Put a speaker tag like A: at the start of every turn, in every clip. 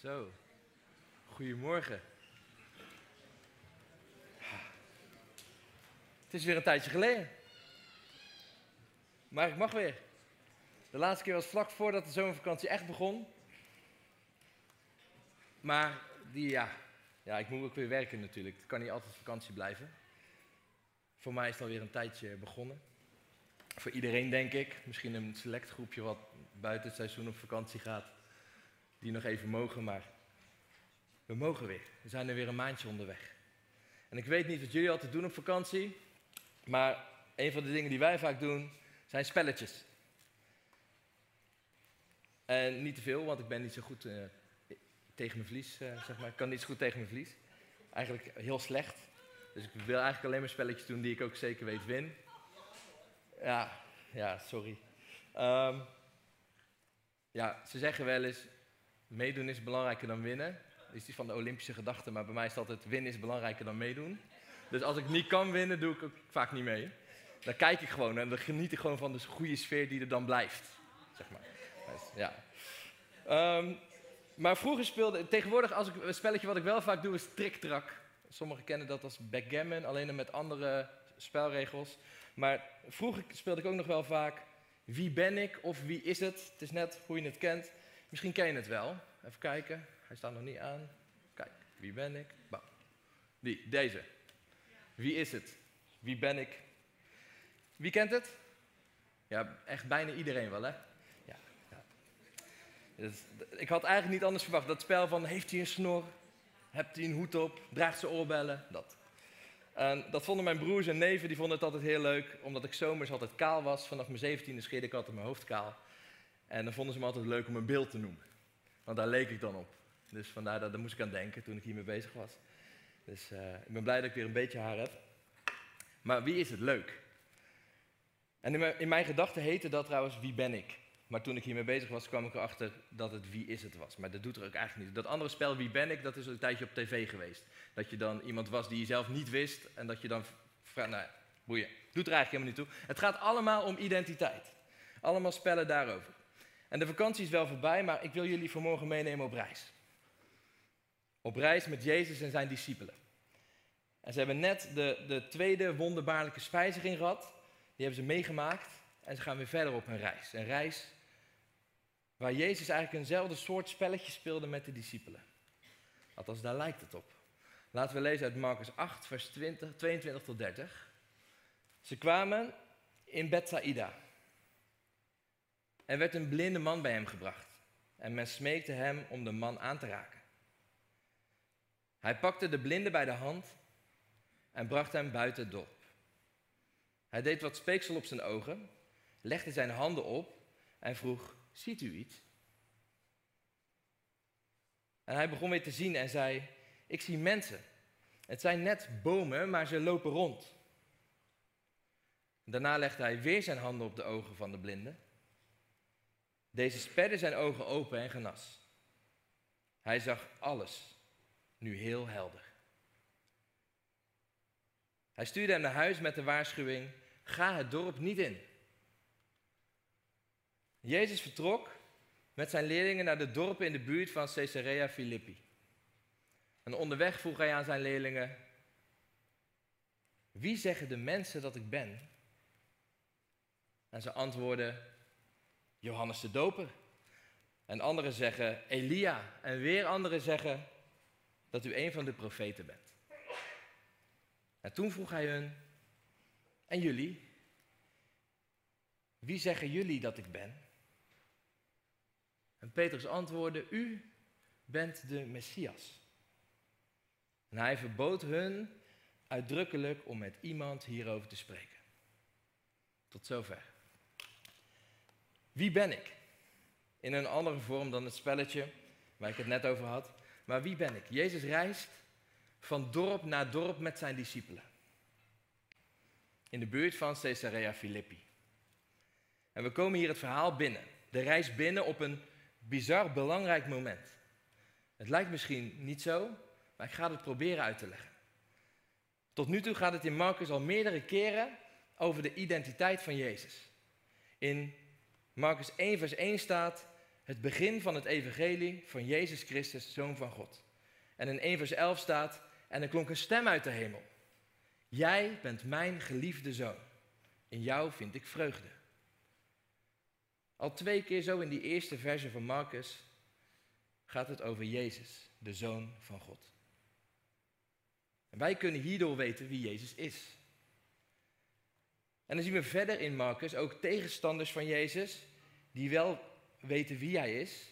A: Zo. Goedemorgen. Het is weer een tijdje geleden. Maar ik mag weer. De laatste keer was vlak voordat de zomervakantie echt begon. Maar die, ja, ja, ik moet ook weer werken natuurlijk. Het kan niet altijd vakantie blijven. Voor mij is het alweer een tijdje begonnen. Voor iedereen denk ik. Misschien een select groepje wat buiten het seizoen op vakantie gaat. Die nog even mogen, maar we mogen weer. We zijn er weer een maandje onderweg. En ik weet niet wat jullie altijd doen op vakantie. Maar een van de dingen die wij vaak doen, zijn spelletjes. En niet te veel, want ik ben niet zo goed uh, tegen mijn vlies, uh, zeg maar. Ik kan niet zo goed tegen mijn vlies. Eigenlijk heel slecht. Dus ik wil eigenlijk alleen maar spelletjes doen die ik ook zeker weet win. Ja, ja, sorry. Um, ja, ze zeggen wel eens, meedoen is belangrijker dan winnen. Dat is die van de Olympische gedachte, maar bij mij is het altijd, winnen is belangrijker dan meedoen. Dus als ik niet kan winnen, doe ik ook vaak niet mee. Dan kijk ik gewoon en dan geniet ik gewoon van de goede sfeer die er dan blijft. Zeg maar. Ja. Um, maar vroeger speelde, tegenwoordig als ik, een spelletje wat ik wel vaak doe is trick-trak. Sommigen kennen dat als backgammon, alleen dan met andere spelregels. Maar vroeger speelde ik ook nog wel vaak wie ben ik of wie is het. Het is net hoe je het kent. Misschien ken je het wel. Even kijken, hij staat nog niet aan. Kijk, wie ben ik? Bam. Die, deze. Wie is het? Wie ben ik? Wie kent het? Ja, echt bijna iedereen wel, hè? Ja. ja. Dus, ik had eigenlijk niet anders verwacht. Dat spel van, heeft hij een snor? Hebt hij een hoed op? Draagt ze oorbellen? Dat. Dat vonden mijn broers en neven, die vonden het altijd heel leuk, omdat ik zomers altijd kaal was. Vanaf mijn zeventiende scheerde ik altijd mijn hoofd kaal. En dan vonden ze me altijd leuk om een beeld te noemen. Want daar leek ik dan op. Dus vandaar dat daar moest ik aan denken toen ik hiermee bezig was. Dus uh, ik ben blij dat ik weer een beetje haar heb. Maar wie is het leuk? En in mijn, mijn gedachten heette dat trouwens Wie ben ik? Maar toen ik hiermee bezig was, kwam ik erachter dat het Wie is het was. Maar dat doet er ook eigenlijk niet. Dat andere spel Wie ben ik, dat is een tijdje op tv geweest. Dat je dan iemand was die je zelf niet wist en dat je dan vraagt, nou boeien, doet er eigenlijk helemaal niet toe. Het gaat allemaal om identiteit. Allemaal spellen daarover. En de vakantie is wel voorbij, maar ik wil jullie vanmorgen meenemen op reis. Op reis met Jezus en zijn discipelen. En ze hebben net de, de tweede wonderbaarlijke spijziging gehad. Die hebben ze meegemaakt. En ze gaan weer verder op een reis. Een reis waar Jezus eigenlijk eenzelfde soort spelletje speelde met de discipelen. Althans, daar lijkt het op. Laten we lezen uit Marcus 8, vers 20, 22 tot 30. Ze kwamen in Bethsaida. Er werd een blinde man bij hem gebracht. En men smeekte hem om de man aan te raken. Hij pakte de blinde bij de hand en bracht hem buiten het dorp. Hij deed wat speeksel op zijn ogen, legde zijn handen op en vroeg: Ziet u iets? En hij begon weer te zien en zei: Ik zie mensen. Het zijn net bomen, maar ze lopen rond. Daarna legde hij weer zijn handen op de ogen van de blinde. Deze sperde zijn ogen open en genas. Hij zag alles, nu heel helder. Hij stuurde hem naar huis met de waarschuwing: ga het dorp niet in. Jezus vertrok met zijn leerlingen naar de dorpen in de buurt van Caesarea Philippi. En onderweg vroeg hij aan zijn leerlingen: Wie zeggen de mensen dat ik ben? En ze antwoordden: Johannes de Doper. En anderen zeggen Elia. En weer anderen zeggen dat u een van de profeten bent. En toen vroeg hij hun: En jullie? Wie zeggen jullie dat ik ben? En Petrus antwoordde: U bent de Messias. En hij verbood hun uitdrukkelijk om met iemand hierover te spreken. Tot zover. Wie ben ik? In een andere vorm dan het spelletje waar ik het net over had. Maar wie ben ik? Jezus reist van dorp naar dorp met zijn discipelen. In de buurt van Caesarea Philippi. En we komen hier het verhaal binnen. De reis binnen op een bizar belangrijk moment. Het lijkt misschien niet zo, maar ik ga het proberen uit te leggen. Tot nu toe gaat het in Marcus al meerdere keren over de identiteit van Jezus. In Marcus 1, vers 1 staat: het begin van het evangelie van Jezus Christus, Zoon van God. En in 1 vers 11 staat, en er klonk een stem uit de hemel. Jij bent mijn geliefde zoon. In jou vind ik vreugde. Al twee keer zo in die eerste verse van Marcus gaat het over Jezus, de Zoon van God. En wij kunnen hierdoor weten wie Jezus is. En dan zien we verder in Marcus ook tegenstanders van Jezus, die wel weten wie hij is,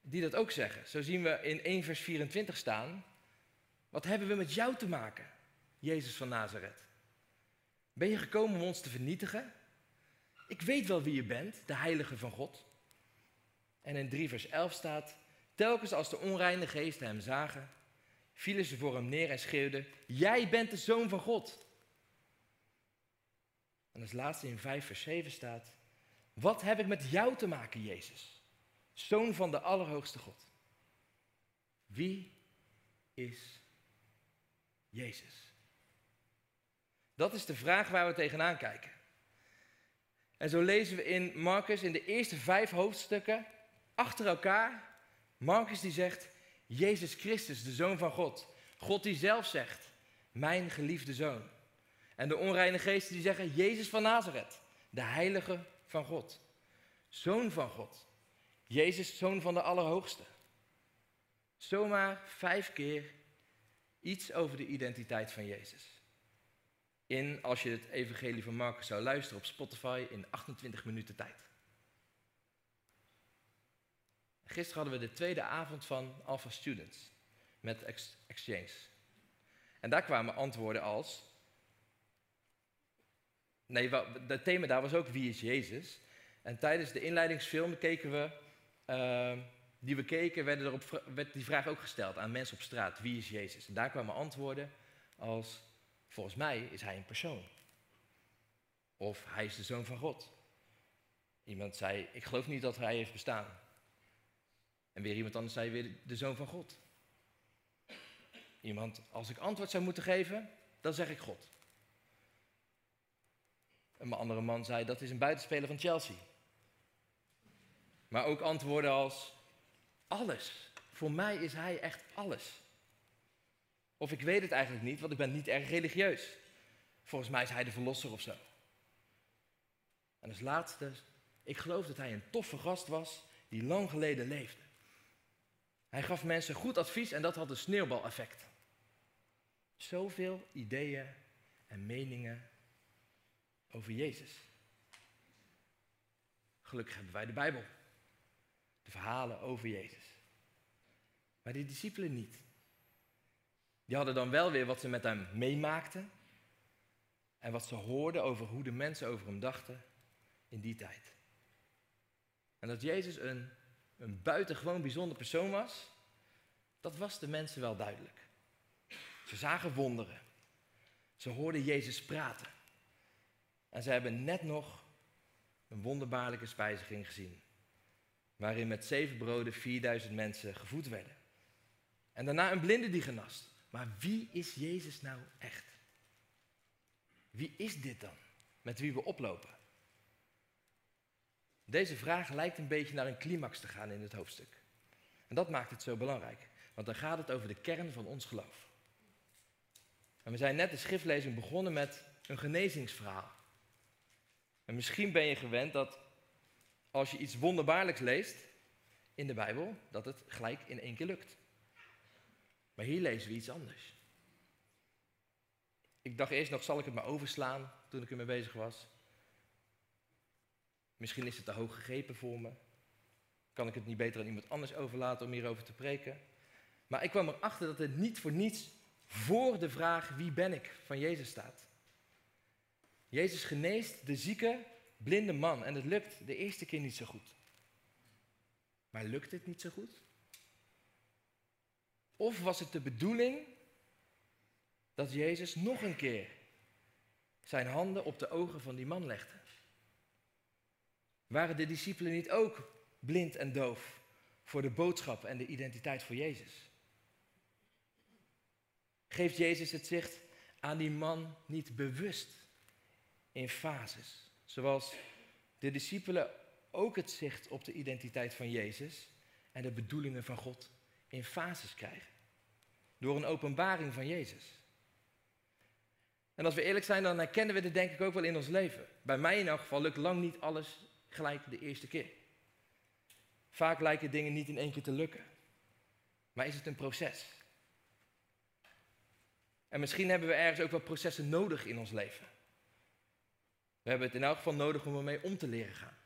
A: die dat ook zeggen. Zo zien we in 1 vers 24 staan, wat hebben we met jou te maken, Jezus van Nazareth? Ben je gekomen om ons te vernietigen? Ik weet wel wie je bent, de heilige van God. En in 3 vers 11 staat, telkens als de onreine geesten hem zagen, vielen ze voor hem neer en schreeuwden, jij bent de zoon van God. En als laatste in 5 vers 7 staat, wat heb ik met jou te maken, Jezus? Zoon van de Allerhoogste God. Wie is Jezus? Dat is de vraag waar we tegenaan kijken. En zo lezen we in Marcus in de eerste vijf hoofdstukken achter elkaar. Marcus die zegt, Jezus Christus, de Zoon van God. God die zelf zegt, mijn geliefde Zoon. En de onreine geesten die zeggen, Jezus van Nazareth, de Heilige van God. Zoon van God. Jezus, Zoon van de Allerhoogste. Zomaar vijf keer iets over de identiteit van Jezus in, als je het evangelie van Marcus zou luisteren op Spotify, in 28 minuten tijd. Gisteren hadden we de tweede avond van Alpha Students met Exchange. En daar kwamen antwoorden als. Nee, het thema daar was ook wie is Jezus. En tijdens de inleidingsfilm keken we, uh, die we keken, werden erop, werd die vraag ook gesteld aan mensen op straat: wie is Jezus? En daar kwamen antwoorden als Volgens mij is hij een persoon. Of hij is de zoon van God. Iemand zei, ik geloof niet dat hij heeft bestaan. En weer iemand anders zei weer de zoon van God. Iemand, als ik antwoord zou moeten geven, dan zeg ik God. Een andere man zei, dat is een buitenspeler van Chelsea. Maar ook antwoorden als, alles. Voor mij is hij echt alles. Of ik weet het eigenlijk niet, want ik ben niet erg religieus. Volgens mij is hij de verlosser of zo. En als laatste, ik geloof dat hij een toffe gast was die lang geleden leefde. Hij gaf mensen goed advies en dat had een sneeuwbaleffect. Zoveel ideeën en meningen over Jezus. Gelukkig hebben wij de Bijbel. De verhalen over Jezus. Maar die discipelen niet. Die hadden dan wel weer wat ze met hem meemaakten. En wat ze hoorden over hoe de mensen over hem dachten in die tijd. En dat Jezus een, een buitengewoon bijzonder persoon was, dat was de mensen wel duidelijk. Ze zagen wonderen. Ze hoorden Jezus praten. En ze hebben net nog een wonderbaarlijke spijziging gezien. Waarin met zeven broden 4000 mensen gevoed werden. En daarna een blinde die genast. Maar wie is Jezus nou echt? Wie is dit dan, met wie we oplopen? Deze vraag lijkt een beetje naar een climax te gaan in het hoofdstuk. En dat maakt het zo belangrijk, want dan gaat het over de kern van ons geloof. En we zijn net de schriftlezing begonnen met een genezingsverhaal. En misschien ben je gewend dat als je iets wonderbaarlijks leest in de Bijbel, dat het gelijk in één keer lukt. Maar hier lezen we iets anders. Ik dacht eerst nog, zal ik het maar overslaan toen ik ermee bezig was? Misschien is het te hoog gegrepen voor me. Kan ik het niet beter aan iemand anders overlaten om hierover te preken? Maar ik kwam erachter dat het niet voor niets voor de vraag wie ben ik van Jezus staat. Jezus geneest de zieke, blinde man en het lukt de eerste keer niet zo goed. Maar lukt het niet zo goed? Of was het de bedoeling dat Jezus nog een keer zijn handen op de ogen van die man legde? Waren de discipelen niet ook blind en doof voor de boodschap en de identiteit voor Jezus? Geeft Jezus het zicht aan die man niet bewust in fases, zoals de discipelen ook het zicht op de identiteit van Jezus en de bedoelingen van God in fases krijgen. Door een openbaring van Jezus. En als we eerlijk zijn, dan herkennen we dit denk ik ook wel in ons leven. Bij mij in elk geval lukt lang niet alles gelijk de eerste keer. Vaak lijken dingen niet in één keer te lukken. Maar is het een proces? En misschien hebben we ergens ook wel processen nodig in ons leven. We hebben het in elk geval nodig om ermee om te leren gaan.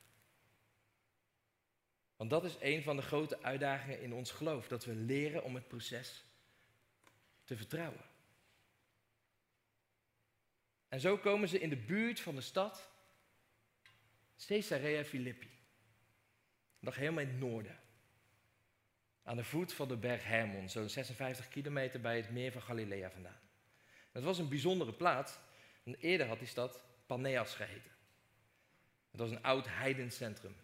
A: Want dat is een van de grote uitdagingen in ons geloof. Dat we leren om het proces te vertrouwen. En zo komen ze in de buurt van de stad Caesarea Philippi. Nog helemaal in het noorden. Aan de voet van de berg Hermon, zo'n 56 kilometer bij het meer van Galilea vandaan. Het was een bijzondere plaats. En eerder had die stad Paneas geheten. Het was een oud heidencentrum.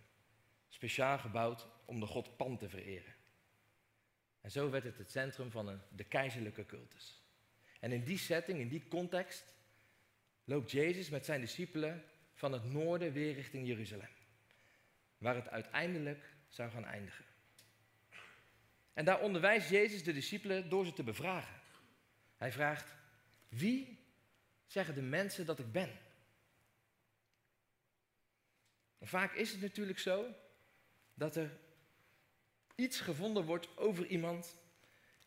A: Speciaal gebouwd om de god Pan te vereren. En zo werd het het centrum van een, de keizerlijke cultus. En in die setting, in die context, loopt Jezus met zijn discipelen van het noorden weer richting Jeruzalem. Waar het uiteindelijk zou gaan eindigen. En daar onderwijst Jezus de discipelen door ze te bevragen. Hij vraagt, wie zeggen de mensen dat ik ben? Vaak is het natuurlijk zo dat er iets gevonden wordt over iemand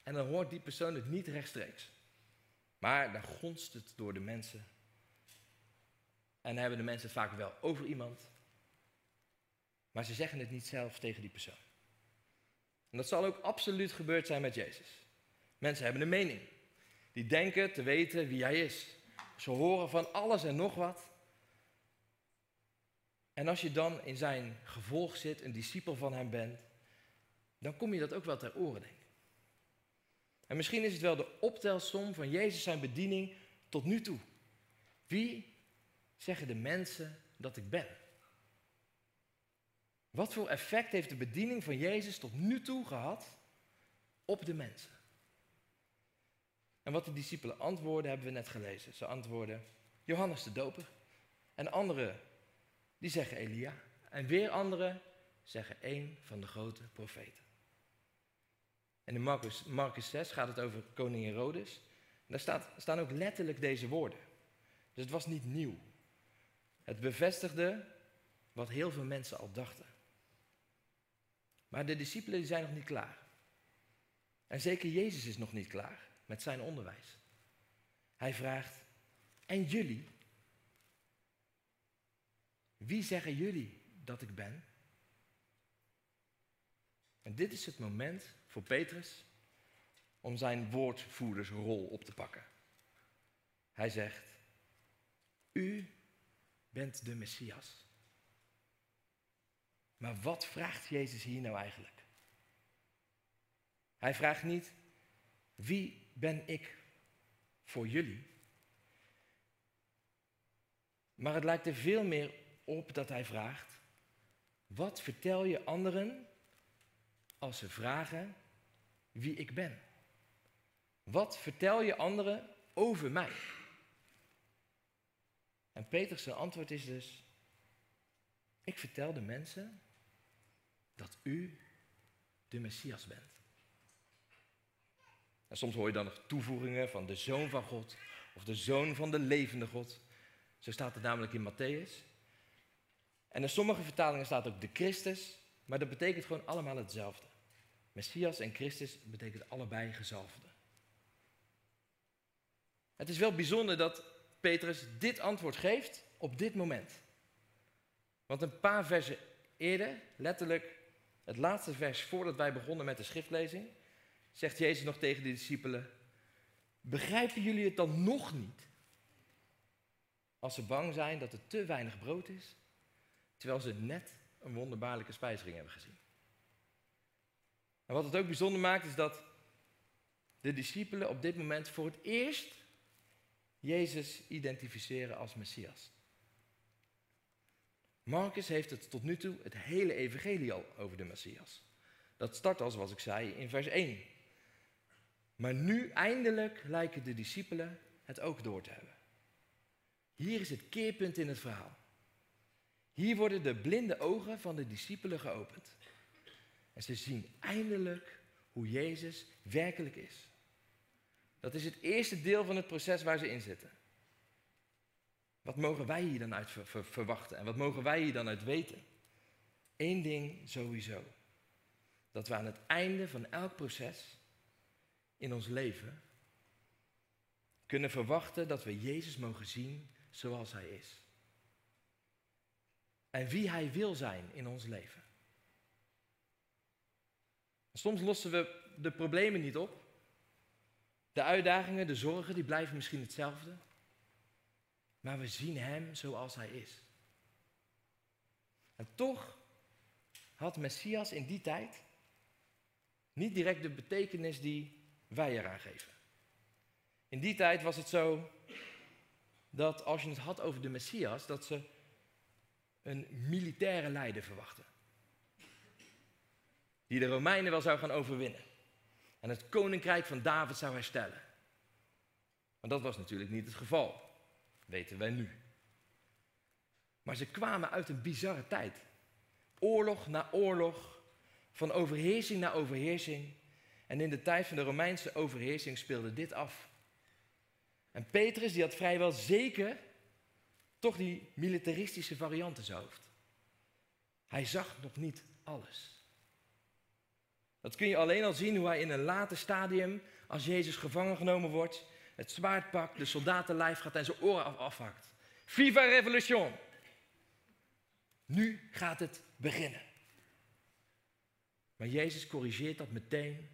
A: en dan hoort die persoon het niet rechtstreeks. Maar dan gonst het door de mensen. En dan hebben de mensen het vaak wel over iemand, maar ze zeggen het niet zelf tegen die persoon. En dat zal ook absoluut gebeurd zijn met Jezus. Mensen hebben een mening. Die denken te weten wie hij is. Ze horen van alles en nog wat. En als je dan in zijn gevolg zit, een discipel van hem bent, dan kom je dat ook wel ter oren, denk ik. En misschien is het wel de optelsom van Jezus zijn bediening tot nu toe. Wie zeggen de mensen dat ik ben? Wat voor effect heeft de bediening van Jezus tot nu toe gehad op de mensen? En wat de discipelen antwoorden hebben we net gelezen. Ze antwoorden Johannes de Doper. En anderen die zeggen Elia. En weer anderen zeggen één van de grote profeten. En in Marcus, Marcus 6 gaat het over koning Herodes. Daar staat, staan ook letterlijk deze woorden. Dus het was niet nieuw. Het bevestigde wat heel veel mensen al dachten. Maar de discipelen zijn nog niet klaar. En zeker Jezus is nog niet klaar met zijn onderwijs. Hij vraagt, en jullie? Wie zeggen jullie dat ik ben? En dit is het moment voor Petrus om zijn woordvoerdersrol op te pakken. Hij zegt, u bent de Messias. Maar wat vraagt Jezus hier nou eigenlijk? Hij vraagt niet, wie ben ik voor jullie? Maar het lijkt er veel meer op dat hij vraagt, wat vertel je anderen als ze vragen wie ik ben? Wat vertel je anderen over mij? En Peters antwoord is dus, ik vertel de mensen dat u de Messias bent. En soms hoor je dan nog toevoegingen van de Zoon van God of de Zoon van de levende God. Zo staat het namelijk in Matthäus. En in sommige vertalingen staat ook de Christus, maar dat betekent gewoon allemaal hetzelfde. Messias en Christus betekent allebei gezalfde. Het is wel bijzonder dat Petrus dit antwoord geeft op dit moment. Want een paar versen eerder, letterlijk het laatste vers voordat wij begonnen met de schriftlezing, zegt Jezus nog tegen de discipelen: Begrijpen jullie het dan nog niet? Als ze bang zijn dat er te weinig brood is, terwijl ze net een wonderbaarlijke spijzering hebben gezien. En wat het ook bijzonder maakt, is dat de discipelen op dit moment voor het eerst Jezus identificeren als Messias. Marcus heeft het tot nu toe het hele evangelie al over de Messias. Dat start al, zoals ik zei, in vers 1. Maar nu eindelijk lijken de discipelen het ook door te hebben. Hier is het keerpunt in het verhaal. Hier worden de blinde ogen van de discipelen geopend. En ze zien eindelijk hoe Jezus werkelijk is. Dat is het eerste deel van het proces waar ze in zitten. Wat mogen wij hier dan uit verwachten en wat mogen wij hier dan uit weten? Eén ding sowieso. Dat we aan het einde van elk proces in ons leven kunnen verwachten dat we Jezus mogen zien zoals Hij is. En wie Hij wil zijn in ons leven. Soms lossen we de problemen niet op. De uitdagingen, de zorgen, die blijven misschien hetzelfde. Maar we zien Hem zoals Hij is. En toch had Messias in die tijd niet direct de betekenis die wij eraan geven. In die tijd was het zo dat als je het had over de Messias, dat ze een militaire leider verwachten. Die de Romeinen wel zou gaan overwinnen. En het koninkrijk van David zou herstellen. Maar dat was natuurlijk niet het geval. Weten wij nu. Maar ze kwamen uit een bizarre tijd. Oorlog na oorlog, van overheersing naar overheersing. En in de tijd van de Romeinse overheersing speelde dit af. En Petrus die had vrijwel zeker toch die militaristische variant in zijn hoofd. Hij zag nog niet alles. Dat kun je alleen al zien hoe hij in een later stadium, als Jezus gevangen genomen wordt, het zwaard pakt, de soldatenlijf gaat en zijn oren af afhakt. Viva Revolution! Nu gaat het beginnen. Maar Jezus corrigeert dat meteen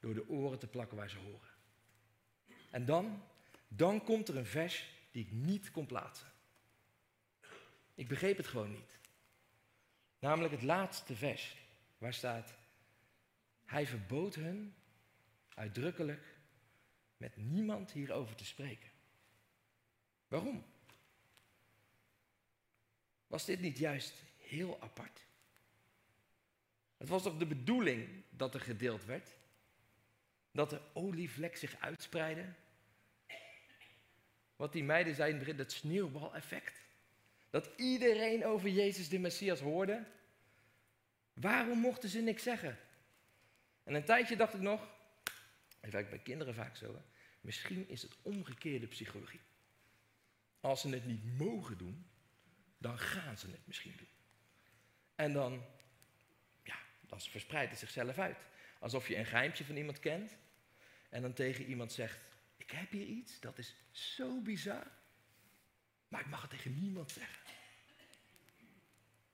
A: door de oren te plakken waar ze horen. En dan, dan komt er een vers die ik niet kon plaatsen. Ik begreep het gewoon niet. Namelijk het laatste vers, waar staat: Hij verbood hun uitdrukkelijk met niemand hierover te spreken. Waarom? Was dit niet juist heel apart? Het was toch de bedoeling dat er gedeeld werd? Dat de olievlek zich uitspreidde? Wat die meiden zeiden dat sneeuwbaleffect. Dat iedereen over Jezus de Messias hoorde. Waarom mochten ze niks zeggen? En een tijdje dacht ik nog, dat werkt bij kinderen vaak zo, hè? misschien is het omgekeerde psychologie. Als ze het niet mogen doen, dan gaan ze het misschien doen. En dan, ja, dan verspreidt het zichzelf uit. Alsof je een geheimtje van iemand kent en dan tegen iemand zegt, ik heb hier iets, dat is zo bizar, maar ik mag het tegen niemand zeggen.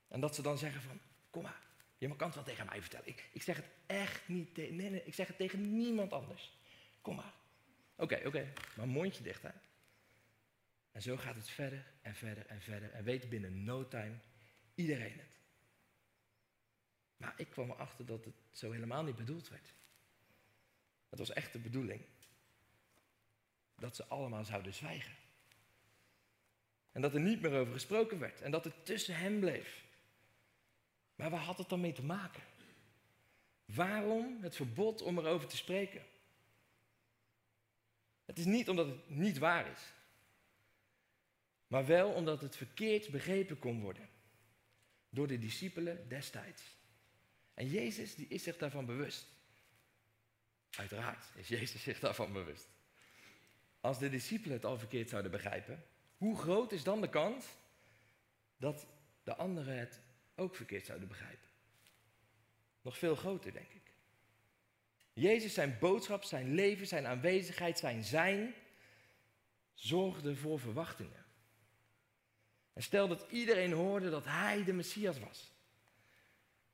A: En dat ze dan zeggen van, kom maar, je kan het wel tegen mij vertellen. Ik, ik zeg het echt niet tegen, nee, nee, ik zeg het tegen niemand anders. Kom maar. Oké, oké, maar mondje dicht hè. En zo gaat het verder en verder en verder. En weet binnen no time iedereen het. Maar ik kwam erachter dat het zo helemaal niet bedoeld werd. Het was echt de bedoeling dat ze allemaal zouden zwijgen. En dat er niet meer over gesproken werd. En dat het tussen hen bleef. Maar waar had het dan mee te maken? Waarom het verbod om erover te spreken? Het is niet omdat het niet waar is, maar wel omdat het verkeerd begrepen kon worden door de discipelen destijds. En Jezus die is zich daarvan bewust. Uiteraard is Jezus zich daarvan bewust. Als de discipelen het al verkeerd zouden begrijpen, hoe groot is dan de kans dat de anderen het ook verkeerd zouden begrijpen? Nog veel groter, denk ik. Jezus, zijn boodschap, zijn leven, zijn aanwezigheid, zijn zijn, zorgde voor verwachtingen. En stel dat iedereen hoorde dat hij de Messias was.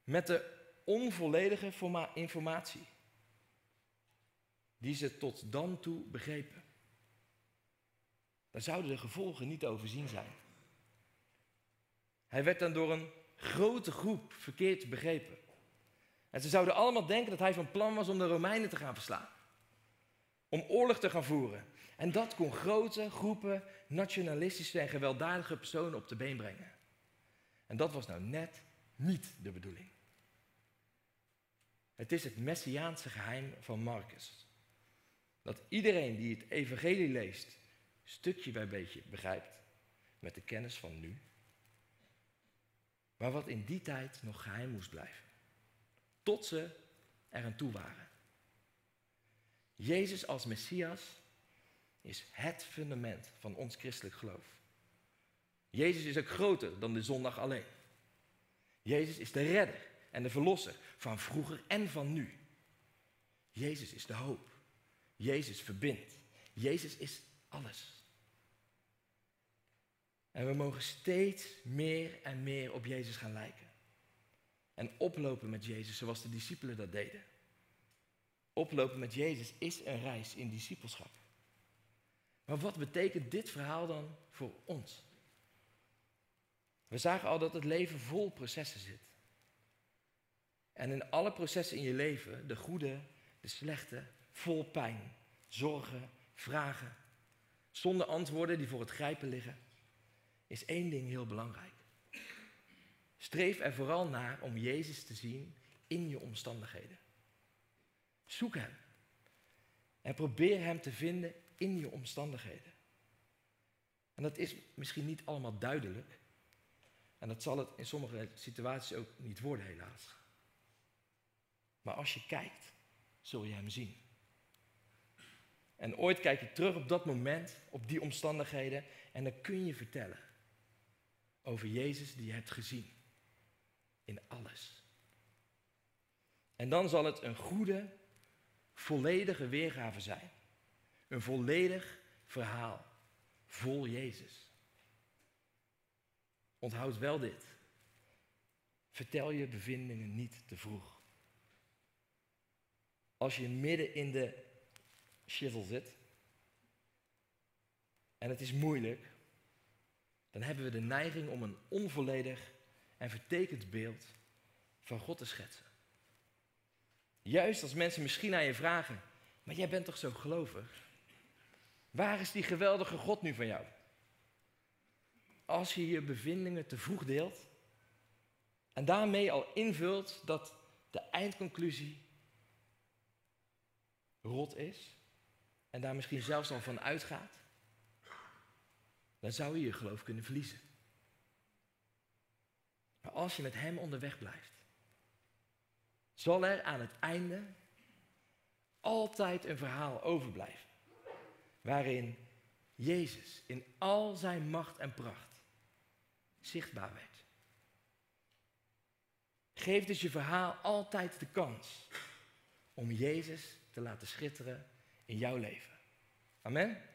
A: Met de onvolledige informatie die ze tot dan toe begrepen. Zouden de gevolgen niet overzien zijn. Hij werd dan door een grote groep verkeerd begrepen. En ze zouden allemaal denken dat hij van plan was om de Romeinen te gaan verslaan. Om oorlog te gaan voeren. En dat kon grote groepen nationalistische en gewelddadige personen op de been brengen. En dat was nou net niet de bedoeling. Het is het messiaanse geheim van Marcus. Dat iedereen die het evangelie leest, stukje bij beetje begrijpt, met de kennis van nu, maar wat in die tijd nog geheim moest blijven. Tot ze er aan toe waren. Jezus als Messias is het fundament van ons christelijk geloof. Jezus is ook groter dan de zondag alleen. Jezus is de redder en de verlosser van vroeger en van nu. Jezus is de hoop. Jezus verbindt. Jezus is alles. En we mogen steeds meer en meer op Jezus gaan lijken. En oplopen met Jezus zoals de discipelen dat deden. Oplopen met Jezus is een reis in discipelschap. Maar wat betekent dit verhaal dan voor ons? We zagen al dat het leven vol processen zit. En in alle processen in je leven, de goede, de slechte, vol pijn, zorgen, vragen, zonder antwoorden die voor het grijpen liggen, is één ding heel belangrijk. Streef er vooral naar om Jezus te zien in je omstandigheden. Zoek Hem. En probeer Hem te vinden in je omstandigheden. En dat is misschien niet allemaal duidelijk. En dat zal het in sommige situaties ook niet worden, helaas. Maar als je kijkt, zul je Hem zien. En ooit kijk je terug op dat moment, op die omstandigheden, en dan kun je vertellen over Jezus die je hebt gezien. In alles. En dan zal het een goede, volledige weergave zijn. Een volledig verhaal. Vol Jezus. Onthoud wel dit. Vertel je bevindingen niet te vroeg. Als je midden in de shizzle zit en het is moeilijk, dan hebben we de neiging om een onvolledig en vertekend beeld van God te schetsen. Juist als mensen misschien aan je vragen, maar jij bent toch zo gelovig? Waar is die geweldige God nu van jou? Als je je bevindingen te vroeg deelt en daarmee al invult dat de eindconclusie rot is en daar misschien zelfs al van uitgaat, dan zou je je geloof kunnen verliezen. Maar als je met Hem onderweg blijft, zal er aan het einde altijd een verhaal overblijven. Waarin Jezus in al zijn macht en pracht zichtbaar werd. Geef dus je verhaal altijd de kans om Jezus te laten schitteren in jouw leven. Amen.